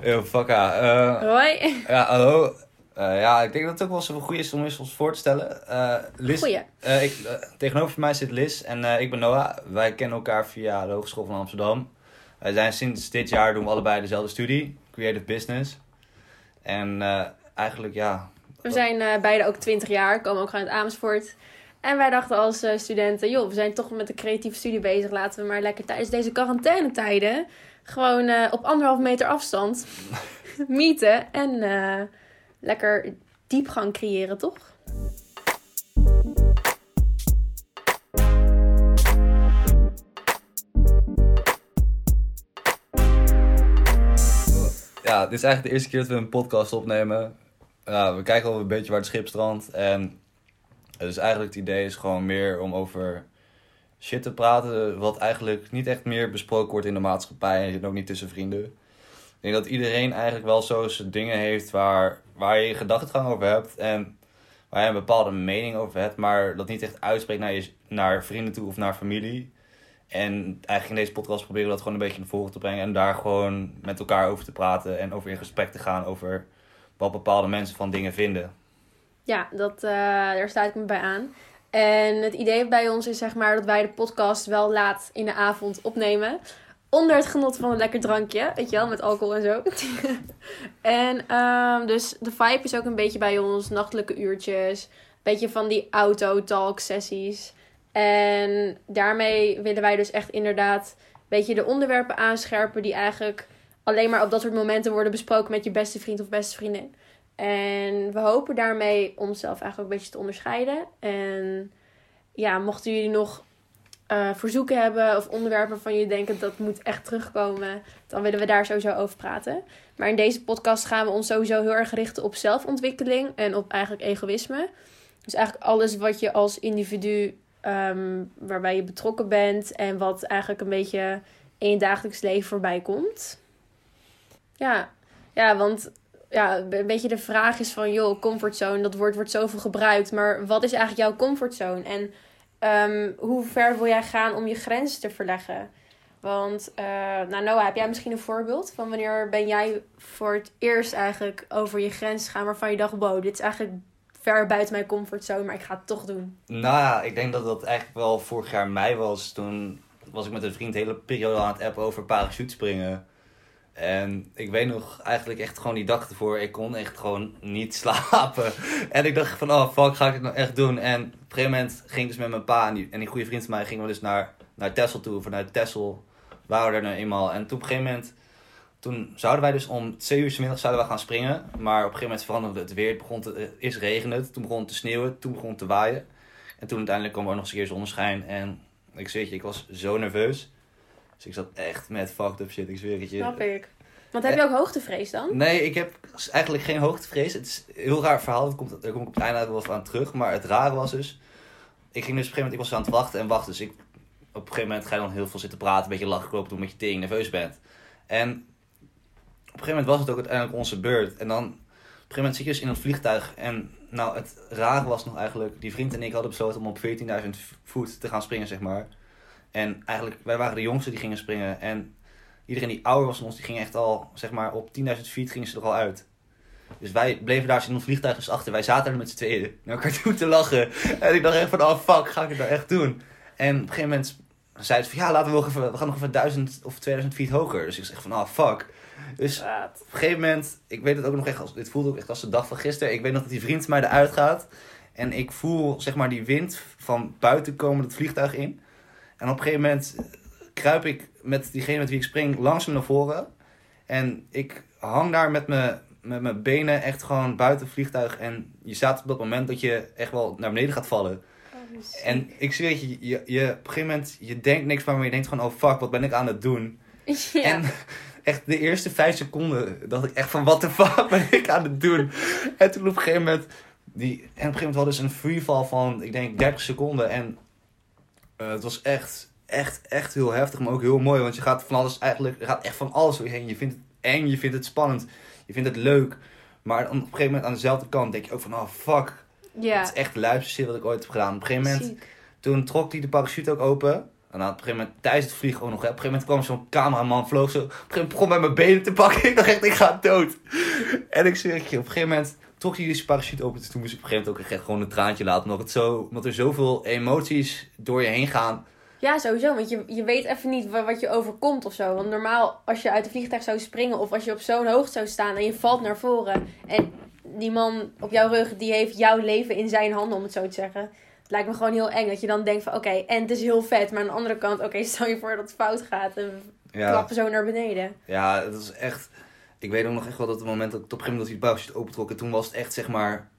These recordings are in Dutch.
Yo, fakka. eh, Hoi. ja, hallo. Eh, ja, ik denk dat het ook wel eens een goede is om eens ons voor te stellen. Liz, Goeie. ik, tegenover mij zit Liz en ik ben Noah. Wij kennen elkaar via de Hogeschool van Amsterdam. Wij zijn sinds dit jaar doen we allebei dezelfde studie, Creative Business. En eigenlijk, ja, We zijn beide ook 20 jaar, komen ook uit Amersfoort. En wij dachten als studenten, joh, we zijn toch met de creatieve studie bezig. Laten we maar lekker tijdens deze quarantainetijden gewoon eh, op anderhalf meter afstand meeten. En eh, lekker diepgang creëren, toch? ja, dit is eigenlijk de eerste keer dat we een podcast opnemen. Ja, we kijken al een beetje waar het schip strandt. En dus eigenlijk het idee is gewoon meer om over shit te praten. Wat eigenlijk niet echt meer besproken wordt in de maatschappij. En ook niet tussen vrienden. Ik denk dat iedereen eigenlijk wel zo zijn dingen heeft waar, waar je gedachtegang over hebt. En waar je een bepaalde mening over hebt. Maar dat niet echt uitspreekt naar, je, naar vrienden toe of naar familie. En eigenlijk in deze podcast proberen we dat gewoon een beetje naar voren te brengen. En daar gewoon met elkaar over te praten. En over in gesprek te gaan over wat bepaalde mensen van dingen vinden. Ja, dat, eh, daar sta ik me bij aan. En het idee bij ons is zeg maar dat wij de podcast wel laat in de avond opnemen. Onder het genot van een lekker drankje, weet je wel, met alcohol en zo. en ehm, dus de vibe is ook een beetje bij ons, nachtelijke uurtjes. Een beetje van die auto-talk sessies. En daarmee willen wij dus echt inderdaad een beetje de onderwerpen aanscherpen die eigenlijk alleen maar op dat soort momenten worden besproken met je beste vriend of beste vriendin. En we hopen daarmee onszelf eigenlijk ook een beetje te onderscheiden. En ja, mochten jullie nog eh, verzoeken hebben of onderwerpen waarvan jullie denken dat moet echt terugkomen, dan willen we daar sowieso over praten. Maar in deze podcast gaan we ons sowieso heel erg richten op zelfontwikkeling en op eigenlijk egoïsme. Dus eigenlijk alles wat je als individu, ehm, waarbij je betrokken bent en wat eigenlijk een beetje in je dagelijks leven voorbij komt. Ja, ja want ja, een beetje de vraag is van, joh, comfortzone, dat woord wordt zoveel gebruikt. Maar wat is eigenlijk jouw comfortzone? En ehm, hoe ver wil jij gaan om je grenzen te verleggen? Want, eh, nou Noah, heb jij misschien een voorbeeld van wanneer ben jij voor het eerst eigenlijk over je grens gaan waarvan je dacht, wow, dit is eigenlijk ver buiten mijn comfortzone, maar ik ga het toch doen. Nou ja, ik denk dat dat eigenlijk wel vorig jaar mei was. Toen was ik met een vriend de hele periode aan het appen over parachutespringen. En ik weet nog eigenlijk echt gewoon die dag ervoor, ik kon echt gewoon niet slapen. En ik dacht van, oh fuck, ga ik het nou echt doen? En op een gegeven moment ging ik dus met mijn pa en die, en die goede vriend van mij gingen we dus naar, naar Texel toe. Vanuit Texel waren we er nou eenmaal. En toen op een gegeven moment, toen zouden wij dus om twee uur middag zouden we gaan springen. Maar op een gegeven moment veranderde het weer. Het begon te, eh, eerst regende toen begon het te sneeuwen, toen begon het te waaien. En toen uiteindelijk kwam er nog eens een keer zonneschijn. En ik het je, ik was zo nerveus. Dus ik zat echt met fucked up shit, ik zweer het je. Snap ik. Want heb je ook hoogtevrees dan? Nee, ik heb eigenlijk geen hoogtevrees. Het is een heel raar verhaal, daar kom ik op het einde wel aan terug. Maar het rare was dus, ik ging dus op een gegeven moment, ik was aan het wachten en wachten. Dus ik, op een gegeven moment ga je dan heel veel zitten praten, een beetje lachen kloppen doen, omdat je tegen nerveus bent. En op een gegeven moment was het ook uiteindelijk onze beurt. En dan, op een gegeven moment zit je dus in een vliegtuig. En nou, het rare was nog eigenlijk, die vriend en ik hadden besloten om op 14.000 voet te gaan springen, zeg maar. En eigenlijk, wij waren de jongsten die gingen springen. En iedereen die ouder was dan ons, die ging echt al, zeg maar, op 10.000 feet gingen ze er al uit. Dus wij bleven daar in een vliegtuig dus achter. Wij zaten er met z'n tweeën naar elkaar toe te lachen. En ik dacht echt van, oh fuck, ga ik het nou echt doen? En op een gegeven moment zei het van, ja, laten we nog even, we gaan nog even 1000 of 2000 feet hoger. Dus ik zeg van, oh fuck. Dus op een gegeven moment, ik weet het ook nog echt, als, dit voelde ook echt als de dag van gisteren. Ik weet nog dat die vriend mij eruit gaat. En ik voel, zeg maar, die wind van buiten komen het vliegtuig in. En op een gegeven moment kruip ik met diegene met wie ik spring langzaam naar voren. En ik hang daar met mijn, met mijn benen echt gewoon buiten het vliegtuig. En je staat op dat moment dat je echt wel naar beneden gaat vallen. En ik zweer het je, je, je, op een gegeven moment, je denkt niks maar, maar je denkt gewoon, oh fuck, wat ben ik aan het doen? ja. En echt de eerste vijf seconden dacht ik echt van, wat de fuck ben ik aan het doen? En toen op een gegeven moment, die, en op een gegeven moment hadden ze een freefall van, ik denk 30 seconden. En eh, het was echt, echt, echt heel heftig, maar ook heel mooi. Want je gaat van alles eigenlijk, er gaat echt van alles je heen. Je vindt het eng, je vindt het spannend, je vindt het leuk. Maar op een gegeven moment aan dezelfde kant denk je ook van, oh fuck. ja. Het is echt de luipste shit wat ik ooit heb gedaan. Op een gegeven moment, Ziek. toen trok hij de parachute ook open. En op een gegeven moment, tijdens het vliegen ook nog, hè, op een gegeven moment kwam zo'n cameraman, vloog zo, op een gegeven moment begon bij mijn benen te pakken. Ik dacht echt, ik ga dood. En ik zeg je, op een gegeven moment trok hij zijn parachute open. Dus toen moest ik op een gegeven moment ook gewoon een traantje laten. Omdat, het zo, omdat er zoveel emoties door je heen gaan. Ja, sowieso. Want je, je weet even niet wa- wat je overkomt of zo. Want normaal, als je uit een vliegtuig zou springen of als je op zo'n hoogte zou staan en je valt naar voren. En die man op jouw rug, die heeft jouw leven in zijn handen, om het zo te zeggen. Het lijkt me gewoon heel eng dat je dan denkt van oké, en het is heel vet. Maar aan de andere kant, oké, stel je voor dat het fout gaat en we Ja, klappen zo naar beneden. ja, dat is echt... Ik weet ook nog echt wel dat het moment dat ik op een gegeven moment dat die opentrok. En toen was het echt, zeg maar...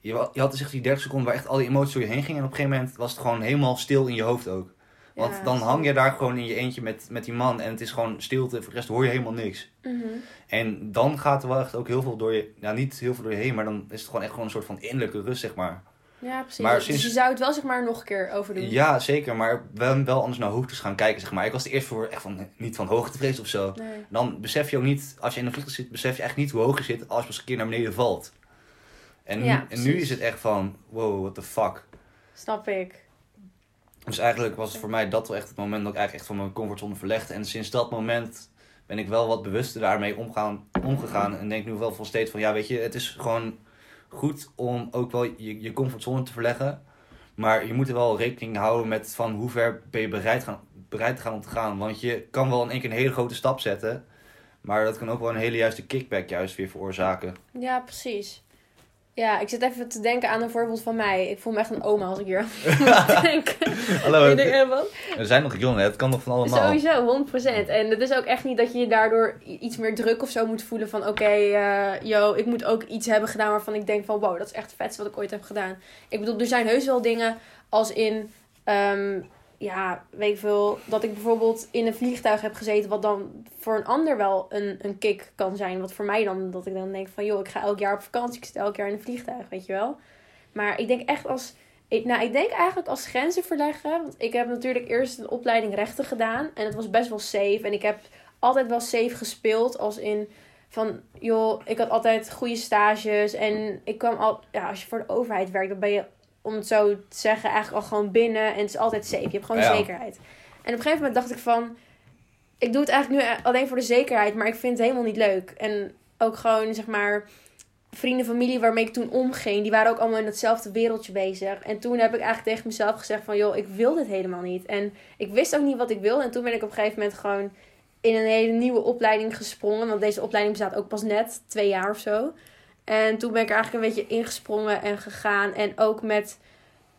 Je, had dus echt die 30 seconden waar echt al die emoties door je heen gingen. En op een gegeven moment was het gewoon helemaal stil in je hoofd ook. Want Ja, dan hang je daar gewoon in je eentje met, met die man. En het is gewoon stilte. Voor de rest hoor je helemaal niks. Mhm. En dan gaat er wel echt ook heel veel door je... Ja, niet heel veel door je heen. Maar dan is het gewoon echt gewoon een soort van innerlijke rust, zeg maar. Ja, precies. Maar Dus sinds- je zou het wel zeg maar nog een keer overdoen. Ja, zeker. Maar wel, wel anders naar hoogtes gaan kijken, zeg maar. Ik was er eerst voor echt van, niet van hoogtevrees of zo. Nee. Dan besef je ook niet, als je in een vliegtuig zit, besef je echt niet hoe hoog je zit als je eens een keer naar beneden valt. En, nu, Ja, en nu precies. is het echt van, wow, what the fuck. Snap ik. Dus eigenlijk was het voor mij dat wel echt het moment dat ik eigenlijk echt van mijn comfortzone verlegde. En sinds dat moment ben ik wel wat bewuster daarmee omgaan, omgegaan. En denk nu wel van steeds van, ja weet je, het is gewoon goed om ook wel je, je comfortzone te verleggen. Maar je moet er wel rekening houden met van hoe ver ben je bereid, gaan, bereid gaan om te gaan. Want je kan wel in één keer een hele grote stap zetten. Maar dat kan ook wel een hele juiste kickback juist weer veroorzaken. Ja, precies. Ja, ik zit even te denken aan een voorbeeld van mij. Ik voel me echt een oma als ik hier aan denken. Hallo, je er we zijn nog jong hè, het kan nog van allemaal. Sowieso, 100%. En het is ook echt niet dat je je daardoor iets meer druk of zo moet voelen van... Oké, eh, yo, ik moet ook iets hebben gedaan waarvan ik denk van... Wow, dat is echt het vetste wat ik ooit heb gedaan. Ik bedoel, er zijn heus wel dingen als in... ehm, ja, weet ik veel, dat ik bijvoorbeeld in een vliegtuig heb gezeten... wat dan voor een ander wel een, een kick kan zijn. Wat voor mij dan, dat ik dan denk van... joh, ik ga elk jaar op vakantie, ik zit elk jaar in een vliegtuig, weet je wel. Maar ik denk echt als... Ik, nou, ik denk eigenlijk als grenzen verleggen. Want ik heb natuurlijk eerst een opleiding rechten gedaan. En het was best wel safe. En ik heb altijd wel safe gespeeld. Als in van, joh, ik had altijd goede stages. En ik kwam al, ja, als je voor de overheid werkt, dan ben je, om het zo te zeggen, eigenlijk al gewoon binnen. En het is altijd safe. Je hebt gewoon Ja. zekerheid. En op een gegeven moment dacht ik van, ik doe het eigenlijk nu alleen voor de zekerheid. Maar ik vind het helemaal niet leuk. En ook gewoon, zeg maar, vrienden, familie waarmee ik toen omging, die waren ook allemaal in hetzelfde wereldje bezig. En toen heb ik eigenlijk tegen mezelf gezegd van, joh, ik wil dit helemaal niet. En ik wist ook niet wat ik wilde. En toen ben ik op een gegeven moment gewoon in een hele nieuwe opleiding gesprongen. Want deze opleiding bestaat ook pas net, twee jaar of zo. En toen ben ik eigenlijk een beetje ingesprongen en gegaan. En ook met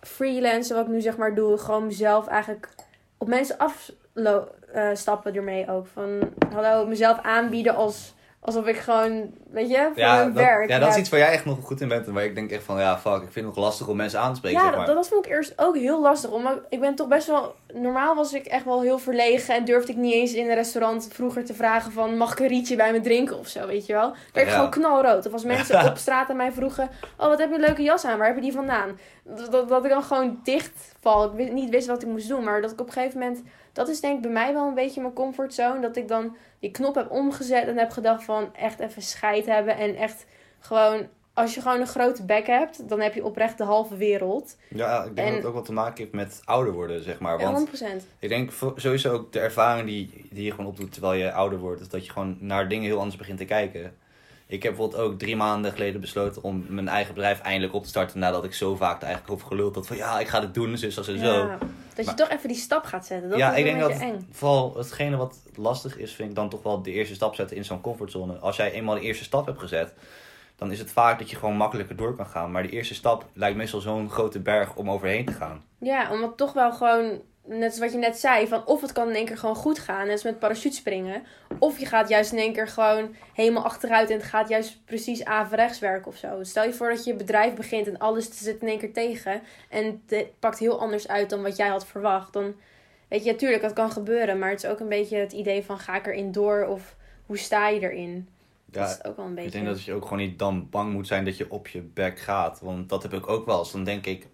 freelancen, wat ik nu zeg maar doe, gewoon mezelf eigenlijk op mensen afstappen ermee ook. Van, hallo, mezelf aanbieden als... Alsof ik gewoon, weet je, voor Ja, mijn dat, werk. ja, dat is iets waar jij echt nog goed in bent. En waar ik denk echt van, ja, fuck, ik vind het nog lastig om mensen aan te spreken, Ja, zeg dat, maar. dat vond ik eerst ook heel lastig. Omdat ik ben toch best wel... Normaal was ik echt wel heel verlegen. En durfde ik niet eens in een restaurant vroeger te vragen van... Mag ik een rietje bij me drinken of zo, weet je wel? Dan werd ik gewoon knalrood. Of als mensen op straat aan mij vroegen... Oh, wat heb je een leuke jas aan? Waar heb je die vandaan? Dat, dat, dat ik dan gewoon dicht val. Ik wist- niet wist wat ik moest doen. Maar dat ik op een gegeven moment... Dat is denk ik bij mij wel een beetje mijn comfortzone. Dat ik dan die knop heb omgezet en heb gedacht van... Echt even scheid hebben. En echt gewoon... Als je gewoon een grote bek hebt, dan heb je oprecht de halve wereld. Ja, ik denk En- dat het ook wat te maken heeft met ouder worden, zeg maar. Ja, Want 100%. ik denk sowieso ook de ervaring die, die je gewoon opdoet terwijl je ouder wordt, is dat je gewoon naar dingen heel anders begint te kijken. Ik heb bijvoorbeeld ook drie maanden geleden besloten om mijn eigen bedrijf eindelijk op te starten. Nadat ik zo vaak eigenlijk over geluld had van ja, ik ga het doen, dus zo en zo. Dat je toch even die stap gaat zetten. Dat ja, is ik denk dat eng. vooral hetgene wat lastig is, vind ik dan toch wel de eerste stap zetten in zo'n comfortzone. Als jij eenmaal de eerste stap hebt gezet, dan is het vaak dat je gewoon makkelijker door kan gaan. Maar die eerste stap lijkt meestal zo'n grote berg om overheen te gaan. Ja, omdat toch wel gewoon, net zoals wat je net zei, van of het kan in één keer gewoon goed gaan, net als met parachutespringen. Of je gaat juist in één keer gewoon helemaal achteruit en het gaat juist precies averechts werken of zo. Stel je voor dat je bedrijf begint en alles zit in één keer tegen. En het pakt heel anders uit dan wat jij had verwacht. Dan, weet je, natuurlijk, dat kan gebeuren. Maar het is ook een beetje het idee van ga ik erin door of hoe sta je erin? dat is ook wel een beetje... Ik denk dat je ook gewoon niet dan bang moet zijn dat je op je bek gaat. Want dat heb ik ook wel eens. Dan denk ik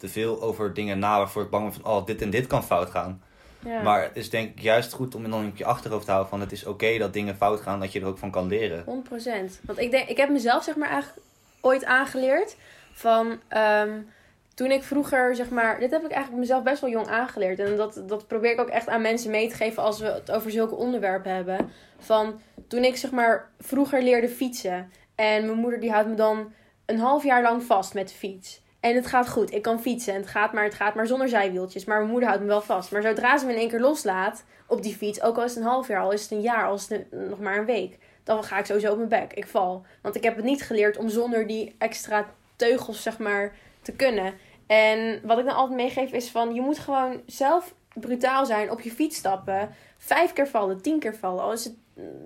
te veel over dingen na waarvoor ik bang ben van... Oh, dit en dit kan fout gaan. ja. Maar het is denk ik juist goed om dan op je achterhoofd te houden van... Het is oké dat dingen fout gaan, dat je er ook van kan leren. 100%. Want ik denk, ik heb mezelf zeg maar eigenlijk ooit aangeleerd van ehm, toen ik vroeger, zeg maar, dit heb ik eigenlijk mezelf best wel jong aangeleerd. En dat, dat probeer ik ook echt aan mensen mee te geven als we het over zulke onderwerpen hebben. Van toen ik, zeg maar, vroeger leerde fietsen. En mijn moeder die houdt me dan een half jaar lang vast met de fiets. En het gaat goed. Ik kan fietsen. En het gaat maar, het gaat maar zonder zijwieltjes. Maar mijn moeder houdt me wel vast. Maar zodra ze me in één keer loslaat op die fiets, ook al is het een half jaar, al is het een jaar, al is het nog maar een week, dan ga ik sowieso op mijn bek. Ik val. Want ik heb het niet geleerd om zonder die extra teugels, zeg maar, te kunnen. En wat ik dan altijd meegeef is van, je moet gewoon zelf brutaal zijn, op je fiets stappen, vijf keer vallen, tien keer vallen. Al is het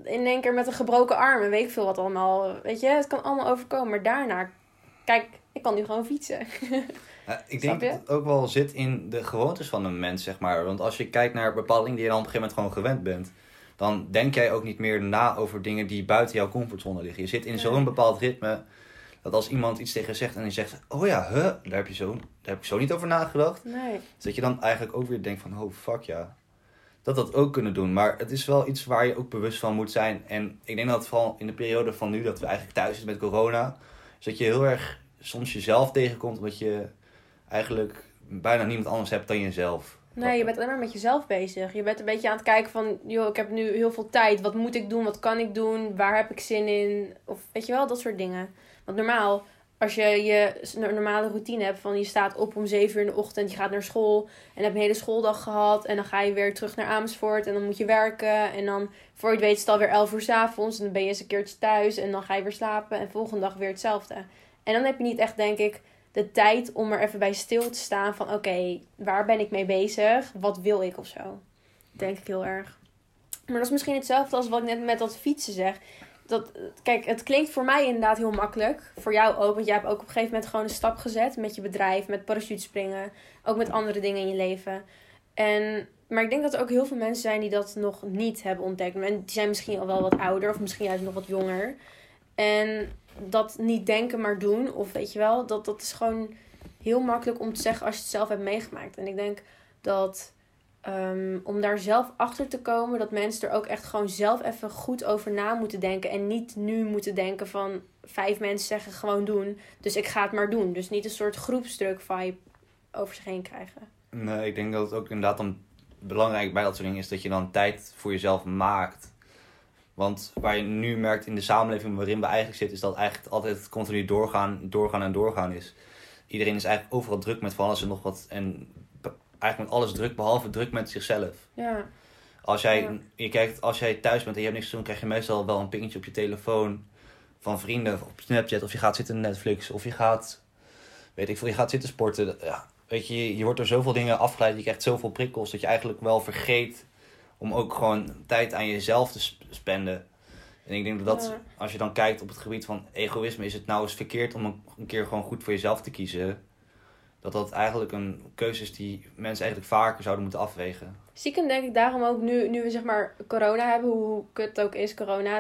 in één keer met een gebroken arm en weet ik veel wat allemaal. Weet je, het kan allemaal overkomen. Maar daarna, kijk, ik kan nu gewoon fietsen. Ja, ik denk dat het ook wel zit in de gewoontes van een mens, zeg maar. Want als je kijkt naar bepaalde dingen die je dan op een gegeven moment gewoon gewend bent, dan denk jij ook niet meer na over dingen die buiten jouw comfortzone liggen. Je zit in zo'n bepaald ritme dat als iemand iets tegen je zegt en die zegt, oh ja, huh, daar heb, je zo, daar heb ik zo niet over nagedacht. Nee. Dus dat je dan eigenlijk ook weer denkt van, oh fuck ja, dat dat ook kunnen doen. Maar het is wel iets waar je ook bewust van moet zijn. En ik denk dat het vooral in de periode van nu, dat we eigenlijk thuis zitten met corona, is dat je heel erg soms jezelf tegenkomt, omdat je eigenlijk bijna niemand anders hebt dan jezelf. Nee, je bent alleen maar met jezelf bezig. Je bent een beetje aan het kijken van, joh, ik heb nu heel veel tijd. Wat moet ik doen? Wat kan ik doen? Waar heb ik zin in? Of weet je wel, dat soort dingen. Want normaal, als je je normale routine hebt van je staat op om 7 uur in de ochtend, je gaat naar school en hebt een hele schooldag gehad en dan ga je weer terug naar Amersfoort en dan moet je werken en dan voor je weet is het alweer 11 uur s avonds en dan ben je eens een keertje thuis en dan ga je weer slapen en volgende dag weer hetzelfde. En dan heb je niet echt, denk ik, de tijd om er even bij stil te staan van oké, waar ben ik mee bezig? Wat wil ik of zo? Denk ik heel erg. Maar dat is misschien hetzelfde als wat ik net met dat fietsen zeg dat, kijk, het klinkt voor mij inderdaad heel makkelijk. Voor jou ook, want jij hebt ook op een gegeven moment gewoon een stap gezet met je bedrijf, met parachutespringen, ook met andere dingen in je leven. En, maar ik denk dat er ook heel veel mensen zijn die dat nog niet hebben ontdekt. En die zijn misschien al wel wat ouder of misschien juist nog wat jonger. En dat niet denken, maar doen, of weet je wel, dat, dat is gewoon heel makkelijk om te zeggen als je het zelf hebt meegemaakt. En ik denk dat Ehm, om daar zelf achter te komen dat mensen er ook echt gewoon zelf even goed over na moeten denken. En niet nu moeten denken van vijf mensen zeggen gewoon doen. Dus ik ga het maar doen. Dus niet een soort groepsdruk vibe over zich heen krijgen. Nee, ik denk dat het ook inderdaad dan belangrijk bij dat soort dingen is dat je dan tijd voor jezelf maakt. Want waar je nu merkt in de samenleving waarin we eigenlijk zitten, is dat eigenlijk altijd continu doorgaan, doorgaan en doorgaan is. Iedereen is eigenlijk overal druk met van alles en nog wat. En eigenlijk met alles druk, behalve druk met zichzelf. Ja. Als jij, je kijkt, als jij thuis bent en je hebt niks te doen, krijg je meestal wel een pingetje op je telefoon van vrienden op Snapchat. Of je gaat zitten Netflix. Of je gaat, weet ik veel, je gaat zitten sporten. Ja, weet je, je wordt door zoveel dingen afgeleid. Je krijgt zoveel prikkels dat je eigenlijk wel vergeet om ook gewoon tijd aan jezelf te spenden. En ik denk dat, dat als je dan kijkt op het gebied van egoïsme, is het nou eens verkeerd om een keer gewoon goed voor jezelf te kiezen dat dat eigenlijk een keuze is die mensen eigenlijk vaker zouden moeten afwegen. Stiekem denk ik daarom ook nu, nu we zeg maar corona hebben, hoe kut het ook is, corona.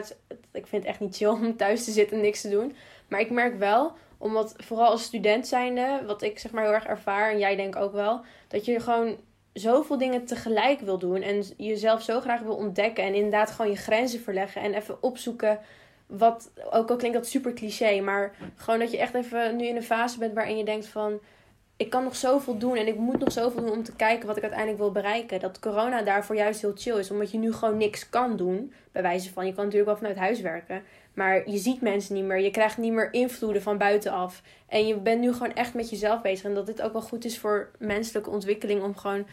ik vind het echt niet chill om thuis te zitten en niks te doen. Maar ik merk wel, omdat vooral als student zijnde, wat ik zeg maar heel erg ervaar, en jij denk ook wel, dat je gewoon zoveel dingen tegelijk wil doen en jezelf zo graag wil ontdekken en inderdaad gewoon je grenzen verleggen en even opzoeken wat, ook al klinkt dat super cliché, maar gewoon dat je echt even nu in een fase bent waarin je denkt van, ik kan nog zoveel doen en ik moet nog zoveel doen om te kijken wat ik uiteindelijk wil bereiken. Dat corona daarvoor juist heel chill is, omdat je nu gewoon niks kan doen. Bij wijze van, je kan natuurlijk wel vanuit huis werken. Maar je ziet mensen niet meer, je krijgt niet meer invloeden van buitenaf. En je bent nu gewoon echt met jezelf bezig. En dat dit ook wel goed is voor menselijke ontwikkeling om gewoon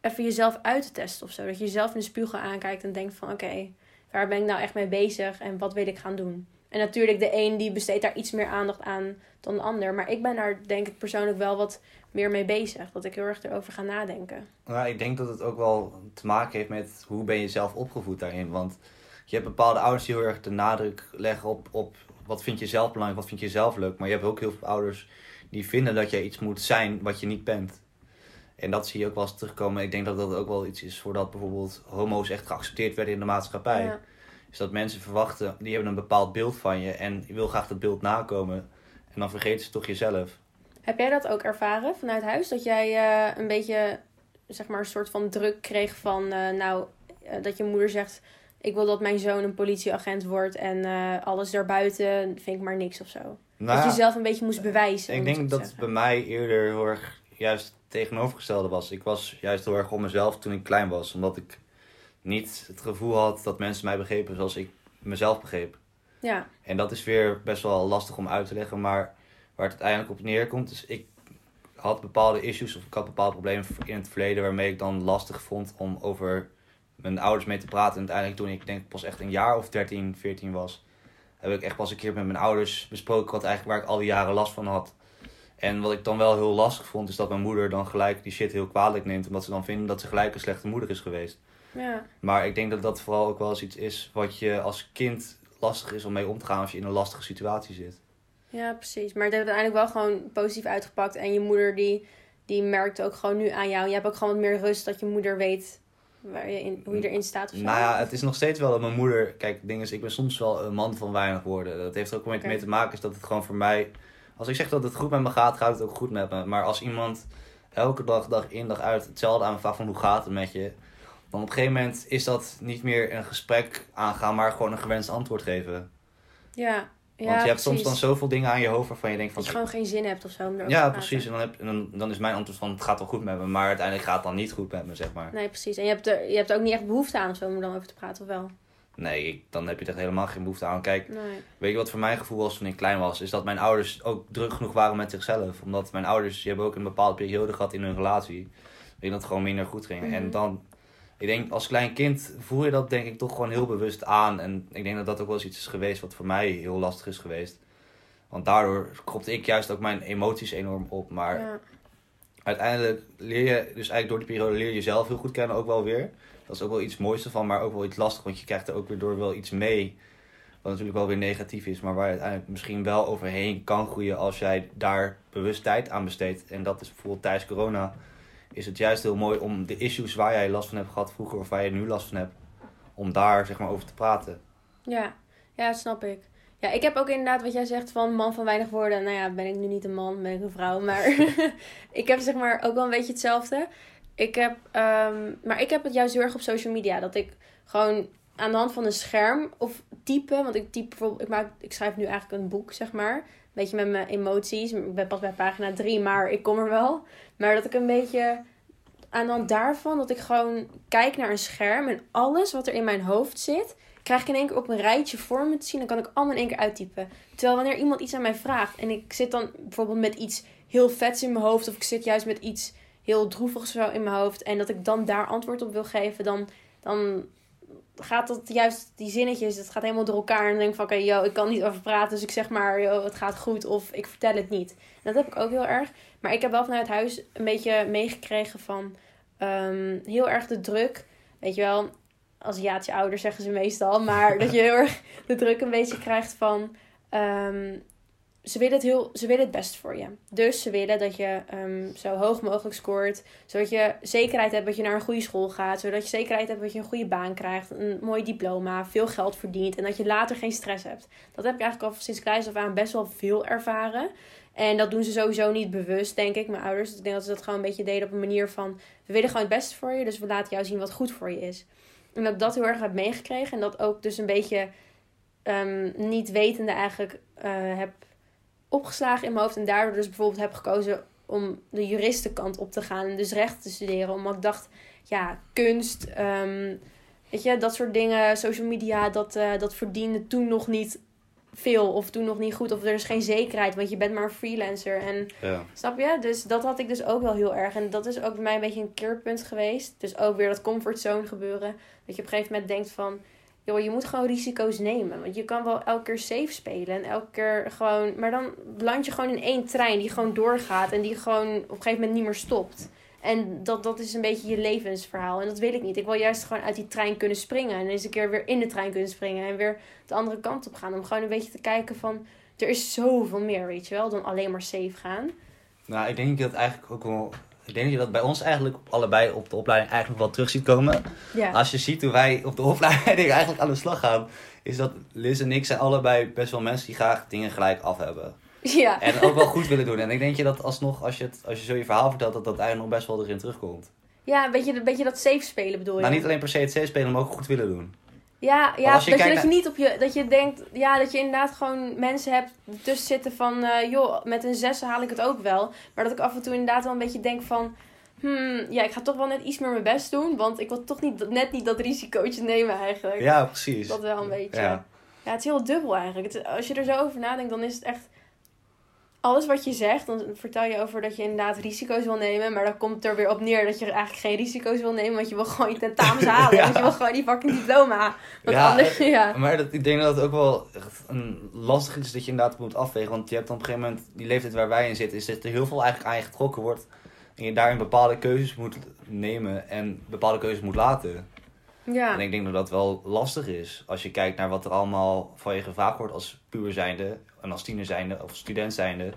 even jezelf uit te testen of zo. Dat je jezelf in de spiegel aankijkt en denkt van oké, waar ben ik nou echt mee bezig en wat wil ik gaan doen? En natuurlijk, de een die besteedt daar iets meer aandacht aan dan de ander. Maar ik ben daar denk ik persoonlijk wel wat meer mee bezig. Dat ik heel erg erover ga nadenken. Nou, ik denk dat het ook wel te maken heeft met hoe ben je zelf opgevoed daarin. Want je hebt bepaalde ouders die heel erg de nadruk leggen op, op wat vind je zelf belangrijk, wat vind je zelf leuk. Maar je hebt ook heel veel ouders die vinden dat je iets moet zijn wat je niet bent. En dat zie je ook wel eens terugkomen. Ik denk dat dat ook wel iets is voordat bijvoorbeeld homo's echt geaccepteerd werden in de maatschappij. Ja. Is dat mensen verwachten, die hebben een bepaald beeld van je en je wil graag dat beeld nakomen. En dan vergeten ze toch jezelf. Heb jij dat ook ervaren vanuit huis? Dat jij uh, een beetje, zeg maar, een soort van druk kreeg van, uh, nou, uh, dat je moeder zegt: Ik wil dat mijn zoon een politieagent wordt en alles daarbuiten vind ik maar niks of zo. Nou, dat je jezelf een beetje moest bewijzen. ik om denk dat het bij mij eerder heel erg juist tegenovergestelde was. Ik was juist heel erg op mezelf toen ik klein was. Omdat ik niet het gevoel had dat mensen mij begrepen zoals ik mezelf begreep. Ja, En dat is weer best wel lastig om uit te leggen. Maar waar het uiteindelijk op neerkomt, is ik had bepaalde issues of ik had bepaalde problemen in het verleden waarmee ik dan lastig vond om over mijn ouders mee te praten. En uiteindelijk toen ik denk pas echt een jaar of 13, 14 was, heb ik echt pas een keer met mijn ouders besproken wat eigenlijk waar ik al die jaren last van had. En wat ik dan wel heel lastig vond, is dat mijn moeder dan gelijk die shit heel kwalijk neemt. Omdat ze dan vinden dat ze gelijk een slechte moeder is geweest. ja, Maar ik denk dat dat vooral ook wel eens iets is wat je als kind lastig is om mee om te gaan als je in een lastige situatie zit. ja, precies. Maar het heeft uiteindelijk wel gewoon positief uitgepakt. En je moeder die, die merkt ook gewoon nu aan jou. Je hebt ook gewoon wat meer rust dat je moeder weet waar je in, hoe je erin staat of zo. Nou ja, het is nog steeds wel dat mijn moeder... Kijk, het ding is, ik ben soms wel een man van weinig woorden. Dat heeft er ook mee, Oké. mee te maken is dat het gewoon voor mij... Als ik zeg dat het goed met me gaat, gaat het ook goed met me. Maar als iemand elke dag, dag in, dag uit hetzelfde aan me vraagt van hoe gaat het met je... Dan op een gegeven moment is dat niet meer een gesprek aangaan, maar gewoon een gewenst antwoord geven. Ja, ja Want je hebt soms dan zoveel dingen aan je hoofd waarvan je denkt van... Dat je gewoon geen zin hebt of zo. Om Ja, precies. En, dan, heb, dan, dan is mijn antwoord van het gaat wel goed met me, maar uiteindelijk gaat het dan niet goed met me, zeg maar. Nee, precies. En je hebt, er, je hebt er ook niet echt behoefte aan of zo om er dan over te praten, of wel? Nee, ik- dan heb je er echt helemaal geen behoefte aan. Kijk, Nee. weet je wat voor mijn gevoel was toen ik klein was? Is dat mijn ouders ook druk genoeg waren met zichzelf. Omdat mijn ouders, die hebben ook een bepaalde periode gehad in hun relatie. Waarin dat gewoon minder goed ging. Mhm. En dan, ik denk als klein kind voel je dat denk ik toch gewoon heel bewust aan. En ik denk dat dat ook wel eens iets is geweest wat voor mij heel lastig is geweest. Want daardoor kropte ik juist ook mijn emoties enorm op. Maar Ja. uiteindelijk leer je, dus eigenlijk door die periode leer je jezelf heel goed kennen ook wel weer. Dat is ook wel iets moois ervan, maar ook wel iets lastig, want je krijgt er ook weer door wel iets mee. Wat natuurlijk wel weer negatief is, maar waar je uiteindelijk misschien wel overheen kan groeien als jij daar bewust tijd aan besteedt. En dat is bijvoorbeeld tijdens corona, is het juist heel mooi om de issues waar jij last van hebt gehad vroeger of waar je nu last van hebt, om daar zeg maar over te praten. Ja, ja, dat snap ik. Ja, ik heb ook inderdaad wat jij zegt van man van weinig woorden. Nou ja, ben ik nu niet een man, ben ik een vrouw. Maar ik heb zeg maar ook wel een beetje hetzelfde. Ik heb, ehm, maar ik heb het juist heel erg op social media. Dat ik gewoon aan de hand van een scherm of typen. Want ik typ bijvoorbeeld, ik, maak, ik schrijf nu eigenlijk een boek, zeg maar. Beetje met mijn emoties. Ik ben pas bij pagina 3, maar ik kom er wel. Maar dat ik een beetje aan de hand daarvan, dat ik gewoon kijk naar een scherm en alles wat er in mijn hoofd zit, krijg ik in één keer op een rijtje voor me te zien. Dan kan ik allemaal in één keer uittypen. Terwijl wanneer iemand iets aan mij vraagt en ik zit dan bijvoorbeeld met iets heel vets in mijn hoofd, of ik zit juist met iets heel droevigs in mijn hoofd, en dat ik dan daar antwoord op wil geven, dan, dan gaat dat juist, die zinnetjes, het gaat helemaal door elkaar. En dan denk ik van, oké, yo, ik kan niet over praten, dus ik zeg maar, yo, het gaat goed, of ik vertel het niet. En dat heb ik ook heel erg. Maar ik heb wel vanuit huis een beetje meegekregen van ehm, heel erg de druk. Weet je wel, Aziatische ouders zeggen ze meestal. Maar dat je heel erg de druk een beetje krijgt van... ehm, ze, willen het heel, ze willen het best voor je. Dus ze willen dat je ehm, zo hoog mogelijk scoort. Zodat je zekerheid hebt dat je naar een goede school gaat. Zodat je zekerheid hebt dat je een goede baan krijgt. Een mooi diploma, veel geld verdient. En dat je later geen stress hebt. Dat heb ik eigenlijk al sinds kleins af aan best wel veel ervaren. En dat doen ze sowieso niet bewust, denk ik, mijn ouders. Ik denk dat ze dat gewoon een beetje deden op een manier van... We willen gewoon het beste voor je, dus we laten jou zien wat goed voor je is. En dat ik dat heel erg heb meegekregen. En dat ook dus een beetje ehm, niet wetende eigenlijk eh, heb opgeslagen in mijn hoofd. En daardoor dus bijvoorbeeld heb gekozen om de juristenkant op te gaan. En dus recht te studeren. Omdat ik dacht, ja, kunst, ehm, weet je, dat soort dingen, social media, dat, eh, dat verdiende toen nog niet veel. Of toen nog niet goed. Of er is geen zekerheid, want je bent maar een freelancer. En Ja. Snap je? Dus dat had ik dus ook wel heel erg. En dat is ook bij mij een beetje een keerpunt geweest. Dus ook weer dat comfortzone gebeuren. Dat je op een gegeven moment denkt van... Joh, je moet gewoon risico's nemen. Want je kan wel elke keer safe spelen. En elke keer gewoon... Maar dan land je gewoon in één trein die gewoon doorgaat. En die gewoon op een gegeven moment niet meer stopt. En dat, dat is een beetje je levensverhaal. En dat wil ik niet. Ik wil juist gewoon uit die trein kunnen springen. En eens een keer weer in de trein kunnen springen. En weer de andere kant op gaan. Om gewoon een beetje te kijken van... Er is zoveel meer, weet je wel. Dan alleen maar safe gaan. Nou, ik denk dat eigenlijk ook wel. Ik denk dat je dat bij ons eigenlijk allebei op de opleiding eigenlijk wel terug ziet komen. Ja. Als je ziet hoe wij op de opleiding eigenlijk aan de slag gaan, is dat Liz en ik zijn allebei best wel mensen die graag dingen gelijk af hebben. Ja. En ook wel goed willen doen. En ik denk je dat alsnog, als je, het, als je zo je verhaal vertelt, dat dat eigenlijk nog best wel erin terugkomt. Ja, een beetje, een beetje dat safe spelen bedoel je? Nou, niet alleen per se het C spelen, maar ook goed willen doen. Ja, ja je dat, je, dat je niet op je... Dat je denkt... Ja, dat je inderdaad gewoon mensen hebt tussen zitten van... eh, joh, met een zes haal ik het ook wel. Maar dat ik af en toe inderdaad wel een beetje denk van... Hmm, ja, ik ga toch wel net iets meer mijn best doen. Want ik wil toch niet, net niet dat risicootje nemen eigenlijk. Ja, precies. Dat wel een beetje. Ja. Ja, het is heel dubbel eigenlijk. Het, als je er zo over nadenkt, dan is het echt... Alles wat je zegt, dan vertel je over dat je inderdaad risico's wil nemen. Maar dan komt het er weer op neer dat je eigenlijk geen risico's wil nemen. Want je wil gewoon je tentamens halen. Ja. Want je wil gewoon die fucking diploma. Want Ja, anders, ja. Maar dat, ik denk dat het ook wel echt een lastig is dat je inderdaad moet afwegen. Want je hebt dan op een gegeven moment, die leeftijd waar wij in zitten, is dat er heel veel eigenlijk aan je getrokken wordt. En je daarin bepaalde keuzes moet nemen en bepaalde keuzes moet laten. Ja. En ik denk dat dat wel lastig is. Als je kijkt naar wat er allemaal van je gevraagd wordt als puber zijnde. En als tiener zijnde of student zijnde.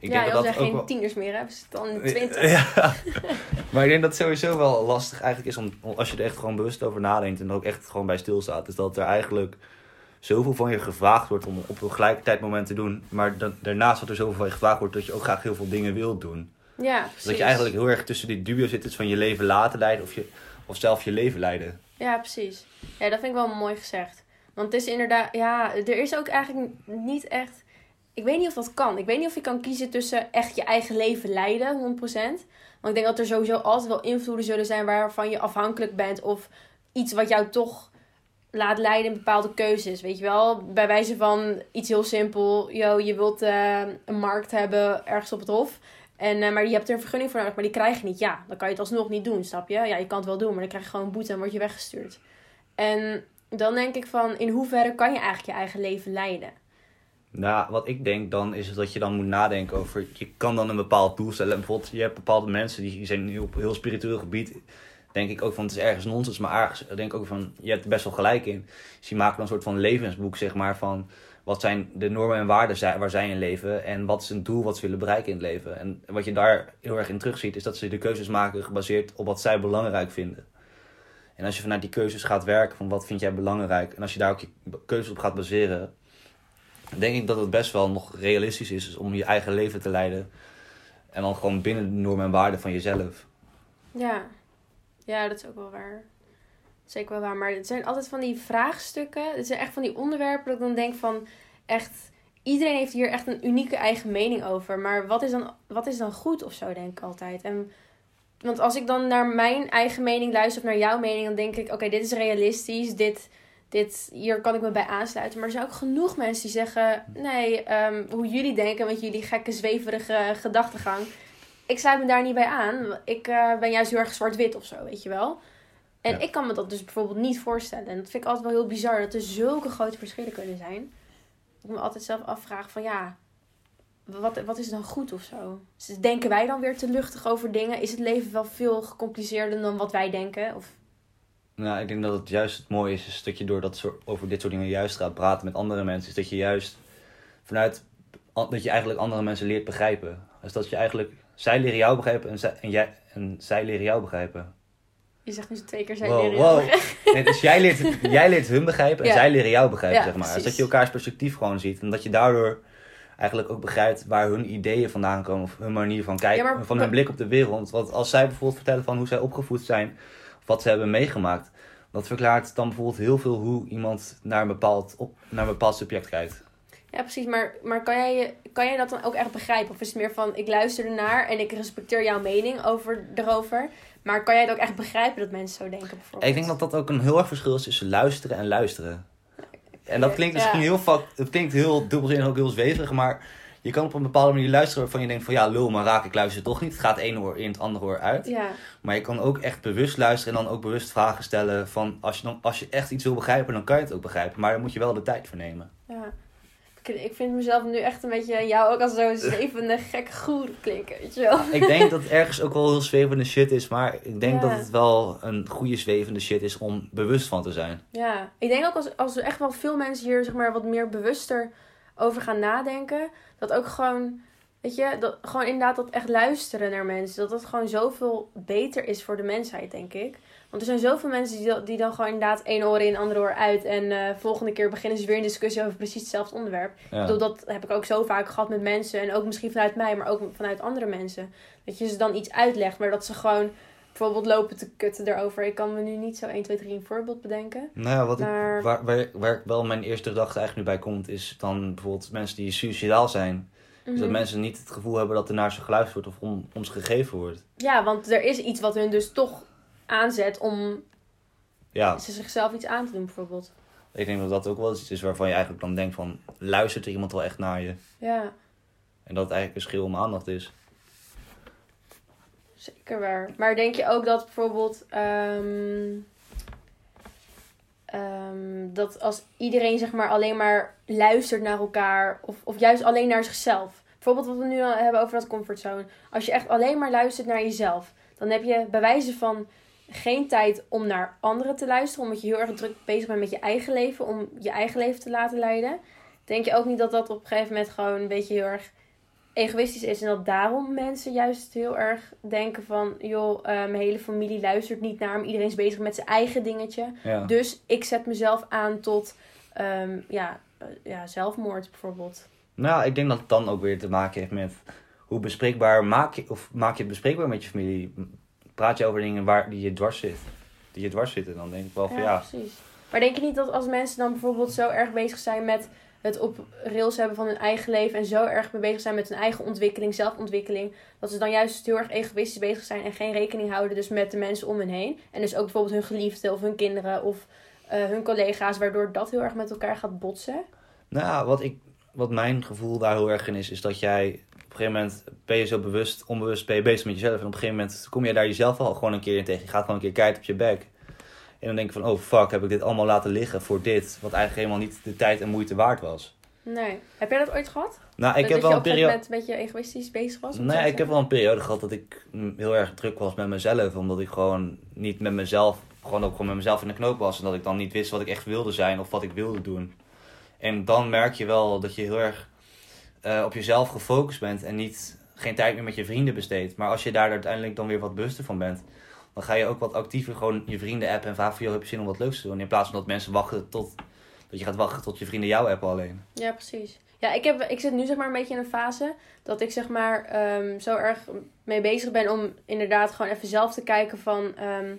Ik ja, denk dat dat ook geen wel... tieners meer hebben, ze dan twintig. Ja. maar ik denk dat het sowieso wel lastig eigenlijk is om, als je er echt gewoon bewust over nadenkt en er ook echt gewoon bij stilstaat, is dat er eigenlijk zoveel van je gevraagd wordt om op een gelijkertijd moment te doen, maar dan, daarnaast dat er zoveel van je gevraagd wordt dat je ook graag heel veel dingen wilt doen. Ja, precies. dat je eigenlijk heel erg tussen die dubio zit, tussen van je leven laten leiden of, je, of zelf je leven leiden. Ja, precies. Ja, dat vind ik wel mooi gezegd. Want het is inderdaad, ja, er is ook eigenlijk niet echt. Ik weet niet of dat kan. Ik weet niet of je kan kiezen tussen echt je eigen leven leiden, 100%. Want ik denk dat er sowieso altijd wel invloeden zullen zijn waarvan je afhankelijk bent. Of iets wat jou toch laat leiden in bepaalde keuzes. Weet je wel, bij wijze van iets heel simpel. Yo, je wilt eh, een markt hebben ergens op het hof. En, eh, maar je hebt er een vergunning voor nodig, maar die krijg je niet. Ja, dan kan je het alsnog niet doen, snap je? Ja, je kan het wel doen, maar dan krijg je gewoon een boete en word je weggestuurd. En dan denk ik van, in hoeverre kan je eigenlijk je eigen leven leiden? Nou, wat ik denk dan is dat je dan moet nadenken over. Je kan dan een bepaald doel stellen. Bijvoorbeeld, je hebt bepaalde mensen die zijn heel, op heel spiritueel gebied. Denk ik ook van het is ergens nonsens, maar ergens denk ook van je hebt er best wel gelijk in. Dus je maakt dan een soort van levensboek, zeg maar, van wat zijn de normen en waarden waar zij in leven en wat is een doel wat ze willen bereiken in het leven. En wat je daar heel erg in terugziet, is dat ze de keuzes maken gebaseerd op wat zij belangrijk vinden. En als je vanuit die keuzes gaat werken, van wat vind jij belangrijk, en als je daar ook je keuzes op gaat baseren, denk ik dat het best wel nog realistisch is om je eigen leven te leiden. En dan gewoon binnen de normen en waarden van jezelf. Ja. ja, dat is ook wel waar. Zeker wel waar. Maar het zijn altijd van die vraagstukken. Het zijn echt van die onderwerpen dat ik dan denk van echt. Iedereen heeft hier echt een unieke eigen mening over. Maar wat is dan, wat is dan goed of zo, denk ik altijd. En, want als ik dan naar mijn eigen mening luister of naar jouw mening, dan denk ik: oké, dit is realistisch. Dit, dit, hier kan ik me bij aansluiten. Maar er zijn ook genoeg mensen die zeggen: nee, ehm, hoe jullie denken met jullie gekke, zweverige gedachtegang. Ik sluit me daar niet bij aan. Ik eh, ben juist heel erg zwart-wit of zo, weet je wel. En Ja. ik kan me dat dus bijvoorbeeld niet voorstellen. En dat vind ik altijd wel heel bizar dat er zulke grote verschillen kunnen zijn. Ik me altijd zelf afvraag van ja, wat, wat is dan goed of zo? Dus denken wij dan weer te luchtig over dingen? Is het leven wel veel gecompliceerder dan wat wij denken? Of Nou, ik denk dat het juist het mooie is, is dat je door dat soort, over dit soort dingen juist gaat praten met andere mensen. Is dat je juist vanuit dat je eigenlijk andere mensen leert begrijpen. Dus dat je eigenlijk, zij leren jou begrijpen en zij, en jij, en zij leren jou begrijpen. Je zegt nu zo twee keer zijn Wow, leren. wow. Nee, dus jij leert, jij leert hun begrijpen en Ja. zij leren jou begrijpen, Ja, zeg maar. Dus dat je elkaars perspectief gewoon ziet. En dat je daardoor eigenlijk ook begrijpt waar hun ideeën vandaan komen. Of hun manier van kijken, Ja, maar- van hun blik op de wereld. Want als zij bijvoorbeeld vertellen van hoe zij opgevoed zijn, of wat ze hebben meegemaakt. Dat verklaart dan bijvoorbeeld heel veel hoe iemand naar een bepaald, op, naar een bepaald subject kijkt. Ja, precies. Maar, maar kan, jij, kan jij dat dan ook echt begrijpen? Of is het meer van, ik luister ernaar en ik respecteer jouw mening over, erover. Maar kan jij het ook echt begrijpen dat mensen zo denken bijvoorbeeld? Ik denk dat dat ook een heel erg verschil is tussen luisteren en luisteren. En dat klinkt Ja. misschien heel vak, het klinkt heel dubbelzinnig en ook heel zweverig, maar je kan op een bepaalde manier luisteren waarvan je denkt van ja, lul maar raak, ik luister toch niet. Het gaat één oor in, het andere oor uit. Ja, Maar je kan ook echt bewust luisteren en dan ook bewust vragen stellen van als je, dan, als je echt iets wil begrijpen, dan kan je het ook begrijpen. Maar dan moet je wel de tijd voor nemen. ja. Ik, vind mezelf nu echt een beetje, jou ook als zo'n zwevende gekke goer klinken, weet je wel. Ik denk dat het ergens ook wel heel zwevende shit is, maar ik denk Ja. dat het wel een goede zwevende shit is om bewust van te zijn. Ja, ik denk ook als, als er echt wel veel mensen hier zeg maar, wat meer bewuster over gaan nadenken. Dat ook gewoon, weet je, dat, gewoon inderdaad dat echt luisteren naar mensen. Dat dat gewoon zoveel beter is voor de mensheid, denk ik. Want er zijn zoveel mensen die, die dan gewoon inderdaad één oor in, ander oor uit. En eh volgende keer beginnen ze weer een discussie over precies hetzelfde onderwerp. Ik Ja. bedoel, dat heb ik ook zo vaak gehad met mensen. En ook misschien vanuit mij, maar ook vanuit andere mensen. Dat je ze dan iets uitlegt, maar dat ze gewoon bijvoorbeeld lopen te kutten erover. Ik kan me nu niet zo 1, 2, 3 een voorbeeld bedenken. Nou ja, wat ik, waar, waar, waar ik wel mijn eerste gedachte eigenlijk nu bij komt, is dan bijvoorbeeld mensen die suicidaal zijn. Dus dat Mhm. mensen niet het gevoel hebben dat er naar ze geluisterd wordt of om, om ze gegeven wordt. Ja, want er is iets wat hun dus toch aanzet om Ja, ze zichzelf iets aan te doen, bijvoorbeeld. ik denk dat dat ook wel iets is waarvan je eigenlijk dan denkt van, luistert er iemand wel echt naar je? Ja, En dat het eigenlijk een schil om aandacht is. zeker waar. Maar denk je ook dat bijvoorbeeld... ehm, ehm, dat als iedereen zeg maar alleen maar luistert naar elkaar... Of, of juist alleen naar zichzelf. Bijvoorbeeld wat we nu al hebben over dat comfortzone. Als je echt alleen maar luistert naar jezelf... Dan heb je bij wijze van geen tijd om naar anderen te luisteren. Omdat je heel erg druk bezig bent met je eigen leven. Om je eigen leven te laten leiden. Denk je ook niet dat dat op een gegeven moment gewoon een beetje heel erg egoïstisch is. En dat daarom mensen juist heel erg denken van... joh, eh, mijn hele familie luistert niet naar me. Iedereen is bezig met zijn eigen dingetje. Ja. Dus ik zet mezelf aan tot ehm, ja, eh, ja, zelfmoord bijvoorbeeld. Nou, ik denk dat het dan ook weer te maken heeft met hoe bespreekbaar maak je, of maak je het bespreekbaar met je familie. Praat je over dingen waar, die je dwars zit. Die je dwars zitten, dan denk ik wel van ja. precies. Maar denk je niet dat als mensen dan bijvoorbeeld zo erg bezig zijn met het op rails hebben van hun eigen leven en zo erg mee bezig zijn met hun eigen ontwikkeling, zelfontwikkeling, dat ze dan juist heel erg egoïstisch bezig zijn en geen rekening houden dus met de mensen om hen heen. En dus ook bijvoorbeeld hun geliefden of hun kinderen of eh, hun collega's, waardoor dat heel erg met elkaar gaat botsen. Nou, ja, wat, ik, wat mijn gevoel daar heel erg in is, is dat jij gegeven moment ben je zo bewust, onbewust ben je bezig met jezelf. En op een gegeven moment kom je daar jezelf al gewoon een keer in tegen. Je gaat gewoon een keer keihard op je bek. En dan denk je van, oh fuck, heb ik dit allemaal laten liggen voor dit, wat eigenlijk helemaal niet de tijd en moeite waard was. Nee. Heb jij dat ooit gehad? Nou, ik dat heb je wel een een periode... gegeven moment een beetje egoïstisch bezig was? Nee, ik heb wel een periode gehad dat ik heel erg druk was met mezelf. Omdat ik gewoon niet met mezelf, gewoon ook gewoon met mezelf in de knoop was. En dat ik dan niet wist wat ik echt wilde zijn of wat ik wilde doen. En dan merk je wel dat je heel erg eh, op jezelf gefocust bent en niet, geen tijd meer met je vrienden besteedt. Maar als je daar uiteindelijk dan weer wat bewuster van bent, dan ga je ook wat actiever gewoon je vrienden appen en vragen van, joh, heb je zin om wat leuks te doen? In plaats van dat mensen wachten tot, dat je gaat wachten tot je vrienden jou appen alleen. Ja, precies. Ja, ik, heb, ik zit nu zeg maar een beetje in een fase dat ik zeg maar ehm, zo erg mee bezig ben om inderdaad gewoon even zelf te kijken van... ehm,